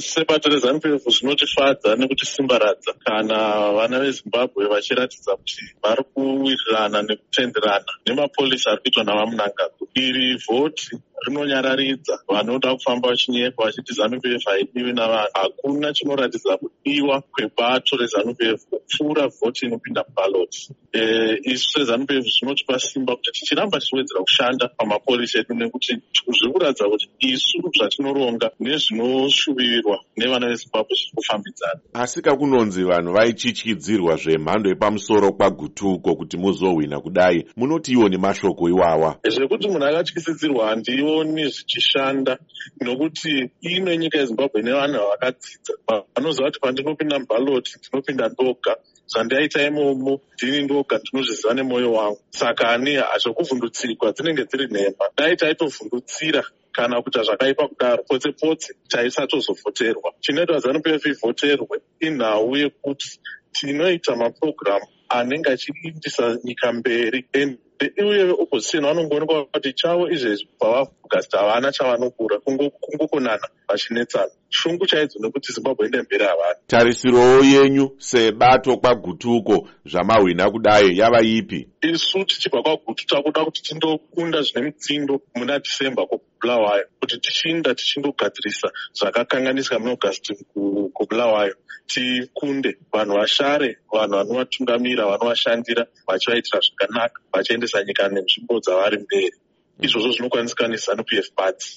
sebato rezanup f zvinotifadza nekutisimbaradza kana vana vezimbabwe vachiratidza kuti vari kuwirirana nekutenderana nemapolisa ari kuitwa navamunangagwa iri vhoti rinonyararidza vanoda kufamba vachinyepa vachiti zanup f haidiwi navanhu. Hakuna chinoratidza kudiwa kwebato rezanup f kupfuura vhoti inopinda mubaloti e, isu sezanup f zvinotipa simba kuti tichiramba tichiwedzera kushanda pamapolisa edu nekuti zviri kuratidza kuti isu zvatinoronga nezvinoshuvirirwa nevana vezimbabwe zviri kufambidzana. Asi kakunonzi vanhu vaichityidzirwa zvemhando yepamusoro kwagutuko kuti muzohwina kudai munotiwo nemashoko iwawa. Zvekuti munhu akatyisidzirwa handioni zvichishanda nokuti ino nyika yezimbabwe nevanhu vavakadzidza vanoziva kuti pandinopinda mubaloti ndinopinda ndoga. Zvandaita imomo ndini ndoga ndinozviziva nemwoyo wangu. Saka ani hazvokuvhundutsirwa dzinenge dziri nhemha dai taitovhundutsira kana kuita zvakaipa kudaro. Potse potse taisatozovhoterwa chinoitwa zanup f ivhoterwe inhau yekuti tinoita mapurogiramu anenge achiindisa nyika mberi uye veopposition vanongoonekwa kuti chavo izvezvi bvavafugasti havana chavanokura kungokonana vachinetsana. Shungu chaidzo nekuti zimbabwe ende mberi havana. Tarisirowo yenyu sebato kwagutuko zvamahwina kudai yava ipi? Isu tichibva kwagutu takuda kuti tindokunda zvine mutsindo muna dhisemba kubulawayo kuti tichinda tichindogadzirisa zvakakanganisika muneaugasti kubulawayo tikunde vanhu vashare vanhu vanovatungamira vanovashandira vachivaitira zvakanaka vachiendesa nyika nenzvimbo dzavari mberi. Izvozvo zvinokwanisikwa nezanup f party